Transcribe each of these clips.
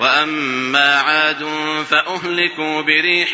وأما عاد فأهلكوا بريح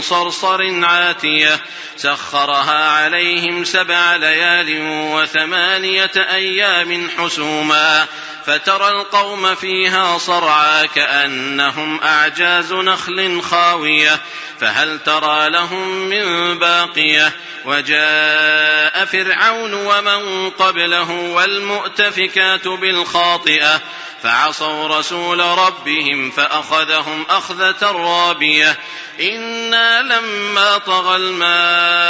صرصر عاتية سخرها عليهم سبع ليال وثمانية أيام حسوما فترى القوم فيها صرعى كأنهم أعجاز نخل خاوية فهل ترى لهم من باقية؟ وجاء فرعون ومن قبله والمؤتفكات بالخاطئة فعصوا رسول ربهم فأخذهم أخذة رابية. إنا لما طغى الماء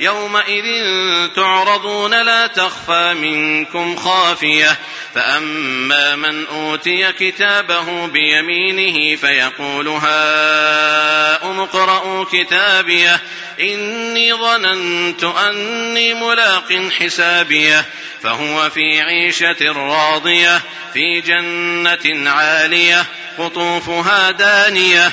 يومئذ تعرضون لا تخفى منكم خافية. فأما من أوتي كتابه بيمينه فيقول هاؤم اقرءوا كتابيه. إني ظننت أني ملاق حسابيه. فهو في عيشة راضية في جنة عالية قطوفها دانية.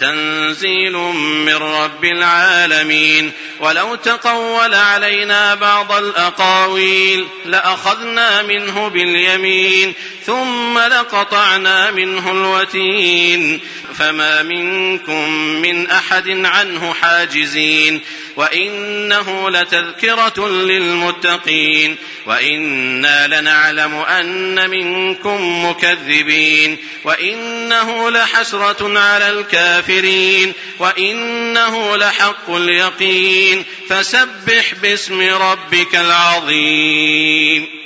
تنزيل من رب العالمين ولو تقول علينا بعض الأقاويل لأخذنا منه باليمين ثم لقطعنا منه الوتين فما منكم من أحد عنه حاجزين وإنه لتذكرة للمتقين وإنا لنعلم أن منكم مكذبين وإنه لحسرة على الكافرين وإنه لحق اليقين فسبح باسم ربك العظيم